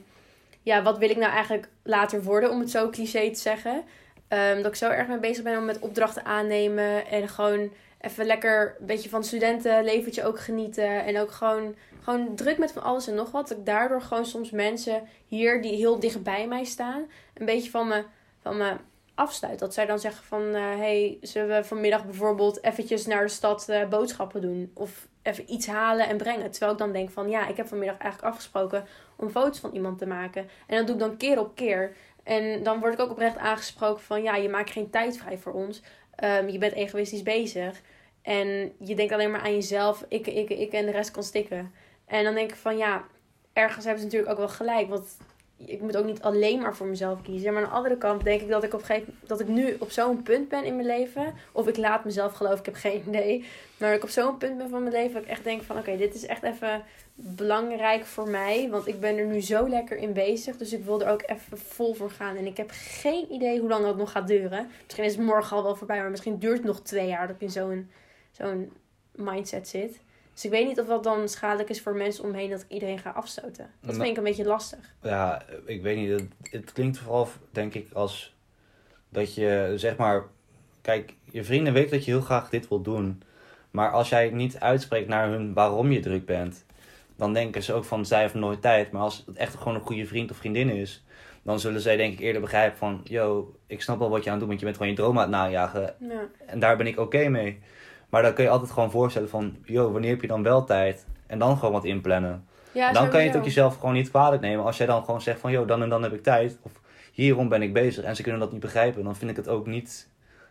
ja, wat wil ik nou eigenlijk later worden, om het zo cliché te zeggen. Ehm, dat ik zo erg mee bezig ben om met opdrachten aannemen en gewoon even lekker een beetje van studentenleventje ook genieten. En ook gewoon, gewoon druk met van alles en nog wat. Dat ik daardoor gewoon soms mensen hier die heel dicht bij mij staan, een beetje van me, van me afsluit. Dat zij dan zeggen van, eh hey, zullen we vanmiddag bijvoorbeeld eventjes naar de stad eh, boodschappen doen? Of even iets halen en brengen. Terwijl ik dan denk van, ja, ik heb vanmiddag eigenlijk afgesproken om foto's van iemand te maken. En dat doe ik dan keer op keer. En dan word ik ook oprecht aangesproken van, ja, je maakt geen tijd vrij voor ons. Ehm, je bent egoïstisch bezig. En je denkt alleen maar aan jezelf. Ik, ik, ik en de rest kan stikken. En dan denk ik van, ja, ergens hebben ze natuurlijk ook wel gelijk. Want ik moet ook niet alleen maar voor mezelf kiezen. Maar aan de andere kant denk ik dat ik op gegeven dat ik nu op zo'n punt ben in mijn leven. Of ik laat mezelf geloven, ik heb geen idee. Maar ik op zo'n punt ben van mijn leven dat ik echt denk van oké, dit is echt even belangrijk voor mij. Want ik ben er nu zo lekker in bezig. Dus ik wil er ook even vol voor gaan. En ik heb geen idee hoe lang dat nog gaat duren. Misschien is het morgen al wel voorbij, maar misschien duurt het nog twee jaar dat ik in zo'n zo'n mindset zit. Dus ik weet niet of dat dan schadelijk is voor mensen om me heen dat ik iedereen ga afstoten. Dat Nou- vind ik een beetje lastig. Ja, ik weet niet. Het, het klinkt vooral, denk ik, als dat je zeg maar. Kijk, je vrienden weten dat je heel graag dit wil doen. Maar als jij niet uitspreekt naar hun waarom je druk bent, dan denken ze ook van zij heeft nooit tijd. Maar als het echt gewoon een goede vriend of vriendin is, dan zullen zij denk ik eerder begrijpen van, yo, ik snap wel wat je aan het doen bent. Je bent gewoon je droom aan het najagen. Ja. En daar ben ik oké mee. Maar dan kun je altijd gewoon voorstellen van, yo, wanneer heb je dan wel tijd? En dan gewoon wat inplannen. Ja, dan kan je het ook jezelf gewoon niet kwalijk nemen. Als jij dan gewoon zegt van, joh, dan en dan heb ik tijd. Of hierom ben ik bezig. En ze kunnen dat niet begrijpen. Dan vind ik het ook niet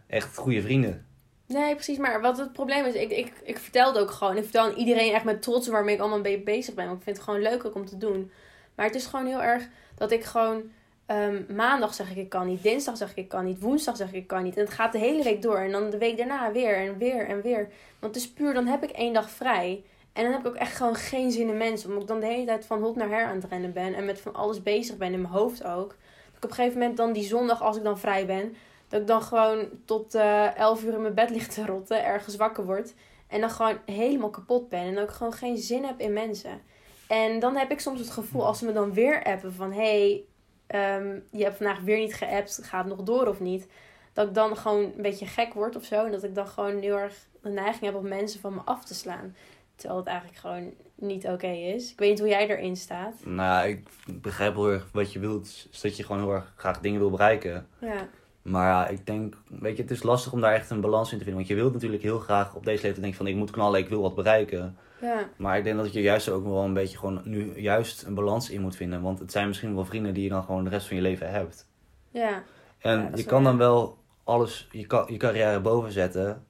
echt goede vrienden. Nee, precies. Maar wat het probleem is, ik, ik, ik vertel het ook gewoon. Ik vertel aan iedereen echt met trots waarmee ik allemaal mee bezig ben. Want ik vind het gewoon leuk ook om te doen. Maar het is gewoon heel erg dat ik gewoon... ehm, maandag zeg ik ik kan niet, dinsdag zeg ik ik kan niet, woensdag zeg ik ik kan niet. En het gaat de hele week door. En dan de week daarna weer en weer en weer. Want het is puur, dan heb ik één dag vrij. En dan heb ik ook echt gewoon geen zin in mensen. Omdat ik dan de hele tijd van hot naar her aan het rennen ben. En met van alles bezig ben in mijn hoofd ook. Dat ik op een gegeven moment dan die zondag, als ik dan vrij ben... Dat ik dan gewoon tot eh 11 uur in mijn bed lig te rotten, ergens wakker word. En dan gewoon helemaal kapot ben. En ook gewoon geen zin heb in mensen. En dan heb ik soms het gevoel, als ze me dan weer appen van... hey, ehm, je hebt vandaag weer niet geappt, gaat het nog door of niet? Dat ik dan gewoon een beetje gek word of zo. En dat ik dan gewoon heel erg de neiging heb om mensen van me af te slaan. Terwijl het eigenlijk gewoon niet oké is. Ik weet niet hoe jij erin staat. Nou, ik begrijp heel erg wat je wilt. Is dat je gewoon heel erg graag dingen wil bereiken. Ja, Maar ja, ik denk, weet je, het is lastig om daar echt een balans in te vinden. Want je wilt natuurlijk heel graag op deze leeftijd denken van ik moet knallen, ik wil wat bereiken. Ja, Maar ik denk dat je juist ook wel een beetje gewoon nu juist een balans in moet vinden. Want het zijn misschien wel vrienden die je dan gewoon de rest van je leven hebt. ja. En Ja, je wel kan dan wel alles, je, je carrière boven zetten.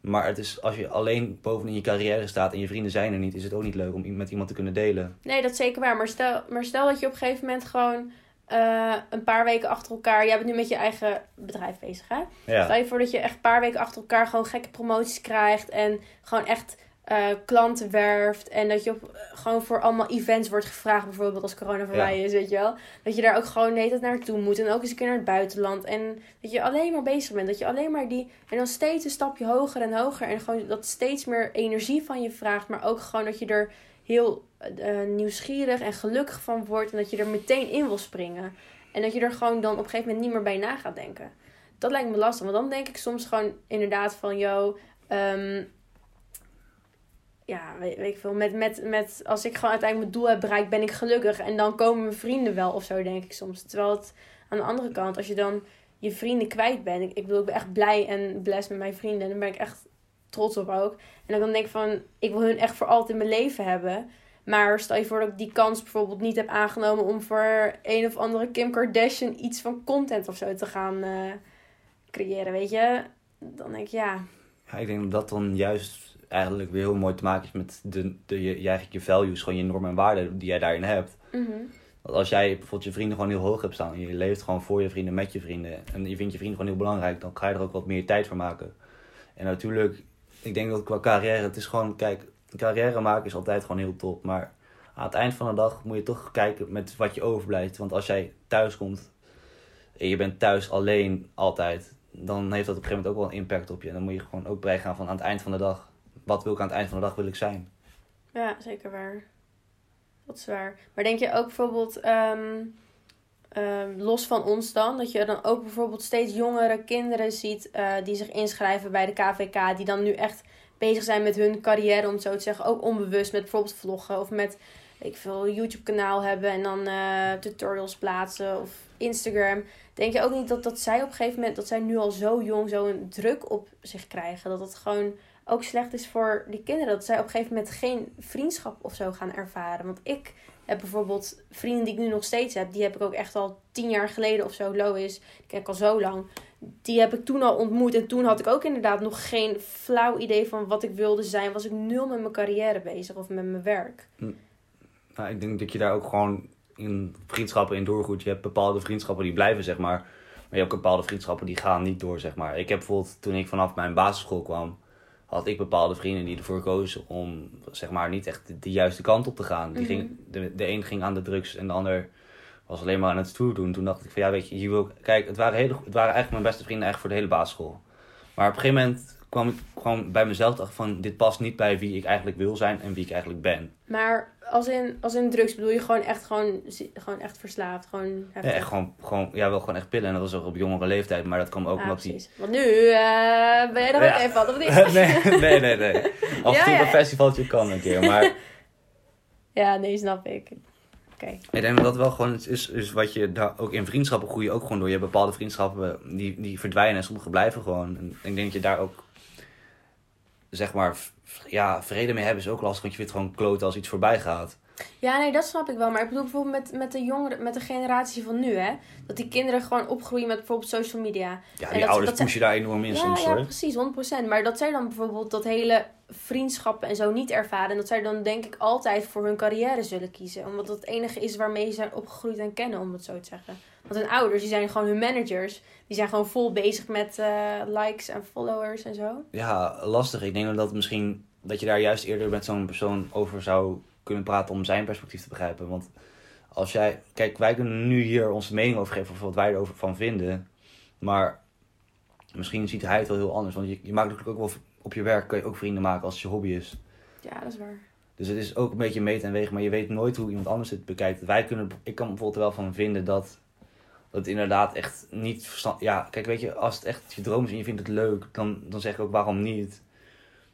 Maar het is, als je alleen bovenin je carrière staat en je vrienden zijn er niet, is het ook niet leuk om met iemand te kunnen delen. Nee, dat is zeker waar. Maar stel, maar stel dat je op een gegeven moment gewoon eh, een paar weken achter elkaar... Jij bent nu met je eigen bedrijf bezig, hè? Stel je voor dat je echt een paar weken achter elkaar gewoon gekke promoties krijgt. En gewoon echt eh, klanten werft. En dat je op, gewoon voor allemaal events wordt gevraagd. Bijvoorbeeld als corona voorbij is, weet je wel. Dat je daar ook gewoon hele tijd naartoe moet. En ook eens een keer naar het buitenland. En dat je alleen maar bezig bent. Dat je alleen maar die... En dan steeds een stapje hoger en hoger. En gewoon dat steeds meer energie van je vraagt. Maar ook gewoon dat je er heel eh, nieuwsgierig en gelukkig van wordt. En dat je er meteen in wil springen. En dat je er gewoon dan op een gegeven moment niet meer bij na gaat denken. Dat lijkt me lastig. Want dan denk ik soms gewoon inderdaad van... Yo, ehm, ja, weet, ik veel. Met, met, met, als ik gewoon uiteindelijk mijn doel heb bereikt, ben ik gelukkig. En dan komen mijn vrienden wel of zo, denk ik soms. Terwijl het aan de andere kant, als je dan je vrienden kwijt bent. Ik, ik bedoel, echt blij en blessed met mijn vrienden. En daar ben ik echt trots op ook. En dan denk ik van, ik wil hun echt voor altijd in mijn leven hebben. Maar stel je voor dat ik die kans bijvoorbeeld niet heb aangenomen om voor een of andere Kim Kardashian iets van content of zo te gaan eh, creëren, weet je? Dan denk ik, ja, Ja, ik denk dat dan juist eigenlijk weer heel mooi te maken is met de, de, je, je, eigenlijk je values, gewoon je normen en waarden die jij daarin hebt. mhm. Want als jij bijvoorbeeld je vrienden gewoon heel hoog hebt staan en je leeft gewoon voor je vrienden, met je vrienden en je vindt je vrienden gewoon heel belangrijk, dan ga je er ook wat meer tijd voor maken. En natuurlijk, ik denk dat qua carrière, het is gewoon, kijk, carrière maken is altijd gewoon heel top, maar aan het eind van de dag moet je toch kijken met wat je overblijft. Want als jij thuis komt en je bent thuis alleen altijd, dan heeft dat op een gegeven moment ook wel een impact op je. En dan moet je gewoon ook gaan van aan het eind van de dag, wat wil ik aan het eind van de dag wil ik zijn? Ja, zeker waar. Dat is waar. Maar denk je ook bijvoorbeeld, ehm, ehm, los van ons dan, dat je dan ook bijvoorbeeld steeds jongere kinderen ziet eh, die zich inschrijven bij de KVK, die dan nu echt bezig zijn met hun carrière, om het zo te zeggen, ook onbewust met bijvoorbeeld vloggen of met, ik veel, YouTube-kanaal hebben en dan eh, tutorials plaatsen of Instagram. Denk je ook niet dat, dat zij op een gegeven moment, dat zij nu al zo jong zo'n druk op zich krijgen, dat het gewoon ook slecht is voor die kinderen. Dat zij op een gegeven moment geen vriendschap of zo gaan ervaren. Want ik heb bijvoorbeeld vrienden die ik nu nog steeds heb. Die heb ik ook echt al tien jaar geleden of zo. Lois, die ken ik al zo lang. Die heb ik toen al ontmoet. En toen had ik ook inderdaad nog geen flauw idee van wat ik wilde zijn. Was ik nul met mijn carrière bezig of met mijn werk. Nou, ik denk dat je daar ook gewoon in vriendschappen in doorgroeit. Je hebt bepaalde vriendschappen die blijven, zeg maar. Maar je hebt ook bepaalde vriendschappen die gaan niet door, zeg maar. Ik heb bijvoorbeeld, toen ik vanaf mijn basisschool kwam, had ik bepaalde vrienden die ervoor kozen om, zeg maar, niet echt de, de juiste kant op te gaan. Die Mhm. ging, de, de een ging aan de drugs en de ander was alleen maar aan het stoer doen. Toen dacht ik van, ja, weet je, hier wil ik... Kijk, het waren, hele, het waren eigenlijk mijn beste vrienden echt voor de hele basisschool. Maar op een gegeven moment kwam ik gewoon bij mezelf dacht van, dit past niet bij wie ik eigenlijk wil zijn en wie ik eigenlijk ben. Maar als in, als in drugs bedoel je gewoon echt, gewoon, gewoon echt verslaafd. Gewoon Ja, echt gewoon, gewoon, ja, wel gewoon echt pillen. En dat was ook op jongere leeftijd. Maar dat kwam ook Ja, omdat die... precies. Want nu eh, ben je er ook Ja. even van, of niet? nee, nee, nee, nee. Af en toe ja. een festivaltje kan een keer. Maar Ja, nee, snap ik. Oké. ik denk dat dat wel gewoon is, is wat je daar ook in vriendschappen groei je ook gewoon door. Je hebt bepaalde vriendschappen die, die verdwijnen en sommige blijven gewoon. En ik denk dat je daar ook, zeg maar, ja, vrede mee hebben is ook lastig. Want je vindt gewoon kloten als iets voorbij gaat. Ja, nee, dat snap ik wel. Maar ik bedoel bijvoorbeeld met, met de jongeren, met de generatie van nu, hè. Dat die kinderen gewoon opgroeien met bijvoorbeeld social media. Ja, En die dat- ouders dat pushen daar enorm in ja, soms ja, hoor. precies, 100%. Maar dat zij dan bijvoorbeeld dat hele vriendschappen en zo niet ervaren. En dat zij dan denk ik altijd voor hun carrière zullen kiezen. Omdat dat het enige is waarmee ze zijn opgegroeid en kennen, om het zo te zeggen. Want hun ouders, die zijn gewoon hun managers. Die zijn gewoon vol bezig met eh, likes en followers en zo. Ja, lastig. Ik denk dat misschien dat je daar juist eerder met zo'n persoon over zou kunnen praten om zijn perspectief te begrijpen. Want als jij, kijk, wij kunnen nu hier onze mening over geven of wat wij erover van vinden. Maar misschien ziet hij het wel heel anders. Want je, je maakt natuurlijk ook wel op je werk, kun je ook vrienden maken als het je hobby is. Ja, dat is waar. Dus het is ook een beetje meten en wegen, maar je weet nooit hoe iemand anders het bekijkt. Wij kunnen, ik kan bijvoorbeeld er wel van vinden dat, dat inderdaad echt niet. Ja, kijk, weet je, als het echt je droom is en je vindt het leuk, dan, dan zeg ik ook waarom niet.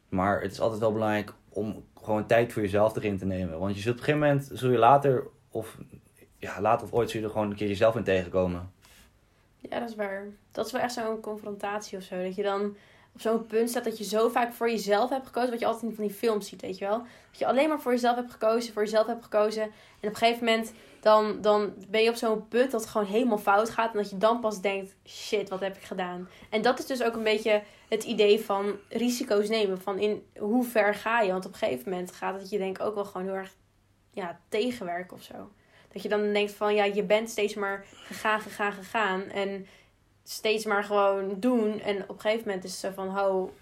Maar het is altijd wel belangrijk om gewoon tijd voor jezelf erin te nemen. Want je zult op een gegeven moment, zul je later of, ja, later of ooit, zul je er gewoon een keer jezelf in tegenkomen. Ja, dat is waar. Dat is wel echt zo'n confrontatie of zo. Dat je dan op zo'n punt staat dat je zo vaak voor jezelf hebt gekozen. Wat je altijd in van die films ziet, weet je wel. Dat je alleen maar voor jezelf hebt gekozen, voor jezelf hebt gekozen. En op een gegeven moment dan, dan ben je op zo'n punt dat het gewoon helemaal fout gaat. En dat je dan pas denkt, shit, wat heb ik gedaan? En dat is dus ook een beetje het idee van risico's nemen. Van in hoe ver ga je? Want op een gegeven moment gaat het je denk ook wel gewoon heel erg ja, tegenwerken of zo. Dat je dan denkt van, ja, je bent steeds maar gegaan, gegaan, gegaan. En steeds maar gewoon doen. En op een gegeven moment is het zo van, ho,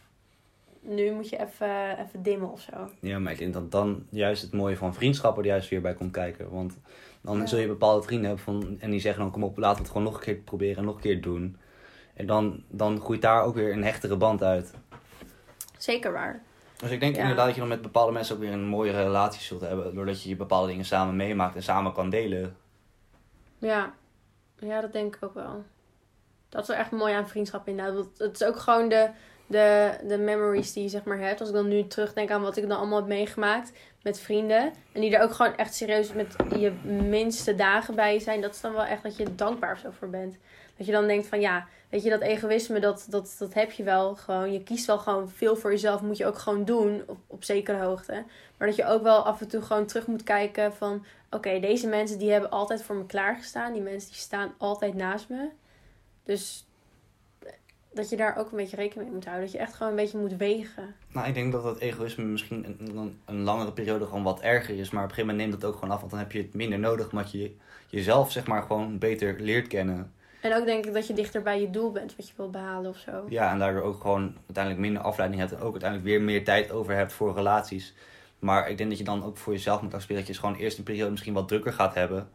nu moet je even, even dimmen of zo. Ja, maar ik denk dat dan juist het mooie van vriendschappen er juist weer bij komt kijken. Want dan Ja. zul je bepaalde vrienden hebben van, en die zeggen dan, kom op, laten we het gewoon nog een keer proberen en nog een keer doen. En dan, dan groeit daar ook weer een hechtere band uit. Zeker waar. Dus ik denk Ja. inderdaad dat je dan met bepaalde mensen ook weer een mooiere relatie zult hebben. Doordat je bepaalde dingen samen meemaakt en samen kan delen. Ja. ja, dat denk ik ook wel. Dat is wel echt mooi aan vriendschap inderdaad. Want het is ook gewoon de, de, de memories die je zeg maar hebt. Als ik dan nu terugdenk aan wat ik dan allemaal heb meegemaakt met vrienden. En die er ook gewoon echt serieus met je minste dagen bij zijn. Dat is dan wel echt dat je dankbaar zo voor bent. Dat je dan denkt van ja, weet je, dat egoïsme, dat, dat, dat heb je wel gewoon. Je kiest wel gewoon veel voor jezelf. Moet je ook gewoon doen op, op zekere hoogte. Maar dat je ook wel af en toe gewoon terug moet kijken van... Oké, deze mensen die hebben altijd voor me klaargestaan. Die mensen die staan altijd naast me. Dus dat je daar ook een beetje rekening mee moet houden. Dat je echt gewoon een beetje moet wegen. Nou, ik denk dat dat egoïsme misschien een, een, langere periode gewoon wat erger is. Maar op een gegeven moment neemt het ook gewoon af. Want dan heb je het minder nodig. Omdat je jezelf zeg maar gewoon beter leert kennen. En ook denk ik dat je dichter bij je doel bent. Wat je wil behalen of zo. Ja, en daardoor ook gewoon uiteindelijk minder afleiding hebt. En ook uiteindelijk weer meer tijd over hebt voor relaties. Maar ik denk dat je dan ook voor jezelf moet accepteren. Dat je dus gewoon eerst een periode misschien wat drukker gaat hebben.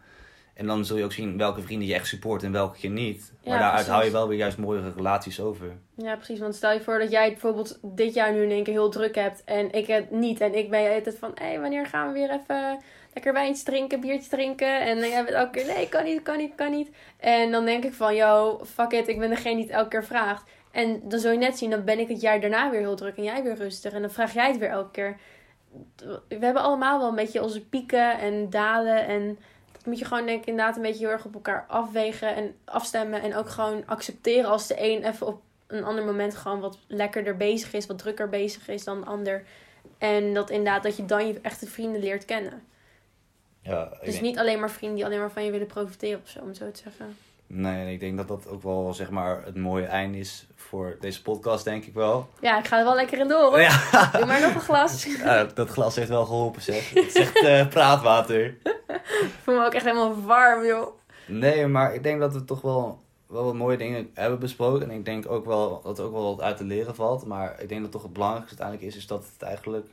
En dan zul je ook zien welke vrienden je echt support en welke je niet. Maar daaruit precies. hou je wel weer juist mooiere relaties over. Ja, precies. Want stel je voor dat jij bijvoorbeeld dit jaar nu in één keer heel druk hebt. En ik het niet. En ik ben altijd van, hé, wanneer gaan we weer even lekker wijntje drinken, biertje drinken? En dan jij bent elke keer, nee, kan niet, kan niet, kan niet. En dan denk ik van, yo, fuck it, ik ben degene die het elke keer vraagt. En dan zul je net zien, dan ben ik het jaar daarna weer heel druk en jij weer rustig. En dan vraag jij het weer elke keer. We hebben allemaal wel een beetje onze pieken en dalen. En moet je gewoon denk ik inderdaad een beetje heel erg op elkaar afwegen en afstemmen. En ook gewoon accepteren als de een even op een ander moment gewoon wat lekkerder bezig is, wat drukker bezig is dan de ander. En dat inderdaad, dat je dan je echte vrienden leert kennen. Ja, Dus denk- niet alleen maar vrienden die alleen maar van je willen profiteren of zo, om het zo te zeggen. Nee, en ik denk dat dat ook wel zeg maar het mooie eind is voor deze podcast, denk ik wel. Ja, ik ga er wel lekker in door hoor. Ja, Doe maar nog een glas. Ik Ja, dat glas heeft wel geholpen, zeg. Het is echt eh, praatwater. voel me ook echt helemaal warm, joh. Nee, maar ik denk dat we toch wel, wel wat mooie dingen hebben besproken. En ik denk ook wel dat er ook wel wat uit te leren valt. Maar ik denk dat toch het belangrijkste uiteindelijk is, is dat het eigenlijk...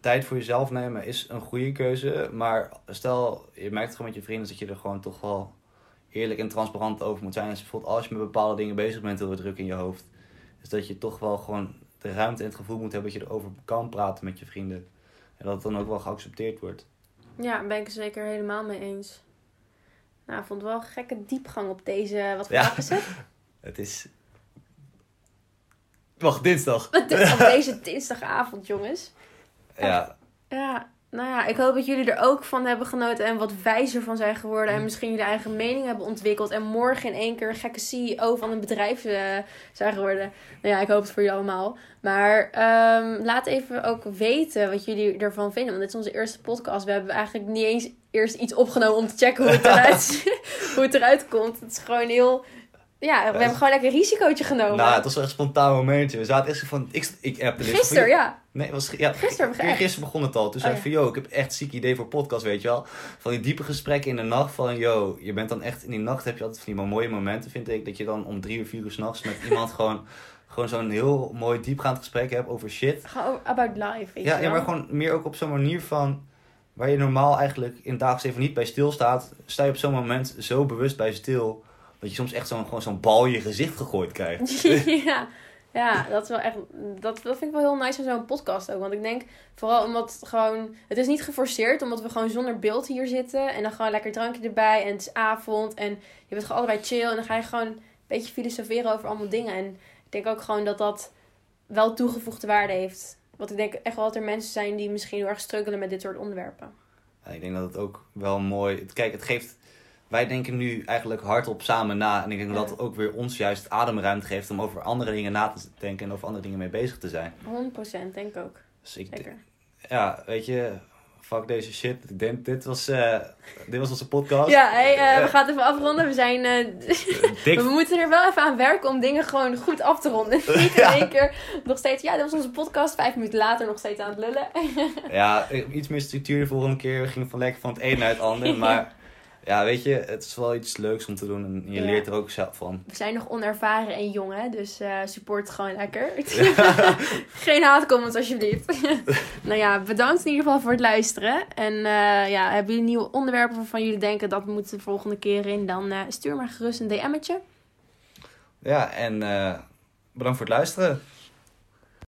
Tijd voor jezelf nemen is een goede keuze. Maar stel, je merkt gewoon met je vrienden dat je er gewoon toch wel eerlijk en transparant over moet zijn. Dus bijvoorbeeld als je met bepaalde dingen bezig bent, heel druk in je hoofd. Is dat je toch wel gewoon de ruimte en het gevoel moet hebben dat je erover kan praten met je vrienden. En dat het dan ook wel geaccepteerd wordt. Ja, daar ben ik het zeker helemaal mee eens. Nou, ik vond het wel een gekke diepgang op deze... Wat voor Ja. dag is het? Het is... Wacht, dinsdag. op deze dinsdagavond, jongens. Ja, Ja, nou ja, ik hoop dat jullie er ook van hebben genoten en wat wijzer van zijn geworden. En misschien jullie eigen mening hebben ontwikkeld. En morgen in één keer een gekke CEO van een bedrijf eh, zijn geworden. Nou ja, ik hoop het voor jullie allemaal. Maar ehm, laat even ook weten wat jullie ervan vinden. Want dit is onze eerste podcast. We hebben eigenlijk niet eens eerst iets opgenomen om te checken hoe het eruit, hoe het eruit komt. Het is gewoon heel... Ja, we hebben gewoon lekker een risicootje genomen. nou, het was wel echt een spontaan momentje. We zaten echt zo van... Ik, ik appte dit Gisteren, ja. Nee, was, ja, Gisteren gisteren begon het al. Toen zei Oh, ik van, yo, ik heb echt een ziek idee voor podcast, weet je wel. Van die diepe gesprekken in de nacht van, yo, je bent dan echt... In die nacht heb je altijd van die mooie momenten, vind ik. Dat je dan om drie of vier uur s'nachts met iemand gewoon... Gewoon zo'n heel mooi diepgaand gesprek hebt over shit. Gewoon about life, weet Ja, je ja, maar gewoon meer ook op zo'n manier van... Waar je normaal eigenlijk in het dagelijks even niet bij stilstaat. Sta je op zo'n moment zo bewust bij stil... Dat je soms echt zo'n gewoon zo'n bal in je gezicht gegooid krijgt. ja. Ja, dat is wel echt. Dat, dat vind ik wel heel nice aan zo'n podcast ook. Want ik denk vooral omdat het gewoon. Het is niet geforceerd, omdat we gewoon zonder beeld hier zitten. En dan gewoon lekker drankje erbij. En het is avond. En je bent gewoon allebei chill. En dan ga je gewoon een beetje filosoferen over allemaal dingen. En ik denk ook gewoon dat dat wel toegevoegde waarde heeft. Want ik denk echt wel dat er mensen zijn die misschien heel erg struggelen met dit soort onderwerpen. Ja, ik denk dat het ook wel mooi... Kijk, het geeft... Wij denken nu eigenlijk hardop samen na. En ik denk Ja. dat het ook weer ons juist ademruimte geeft om over andere dingen na te denken en over andere dingen mee bezig te zijn. 100% denk ik ook. Dus ik, Zeker. ja, weet je, fuck deze shit. Ik denk, dit was, eh, dit was onze podcast. Ja, hey, eh, we Ja. gaan het even afronden. We zijn. eh, Dik we moeten er wel even aan werken om dingen gewoon goed af te ronden. Niet in Ja. één keer nog steeds. Ja, dit was onze podcast. Vijf minuten later nog steeds aan het lullen. Ja, iets meer structuur de volgende keer. We gingen van lekker van het een naar het ander. Maar ja, weet je, het is wel iets leuks om te doen. En je Ja. leert er ook zelf van. We zijn nog onervaren en jong, hè? Dus eh, support gewoon lekker. Geen haatcomments alsjeblieft. nou ja, bedankt in ieder geval voor het luisteren. En eh, ja, hebben jullie nieuwe onderwerpen waarvan jullie denken dat moet de volgende keer in? Dan eh, stuur maar gerust een DM'tje. Ja, en bedankt voor het luisteren.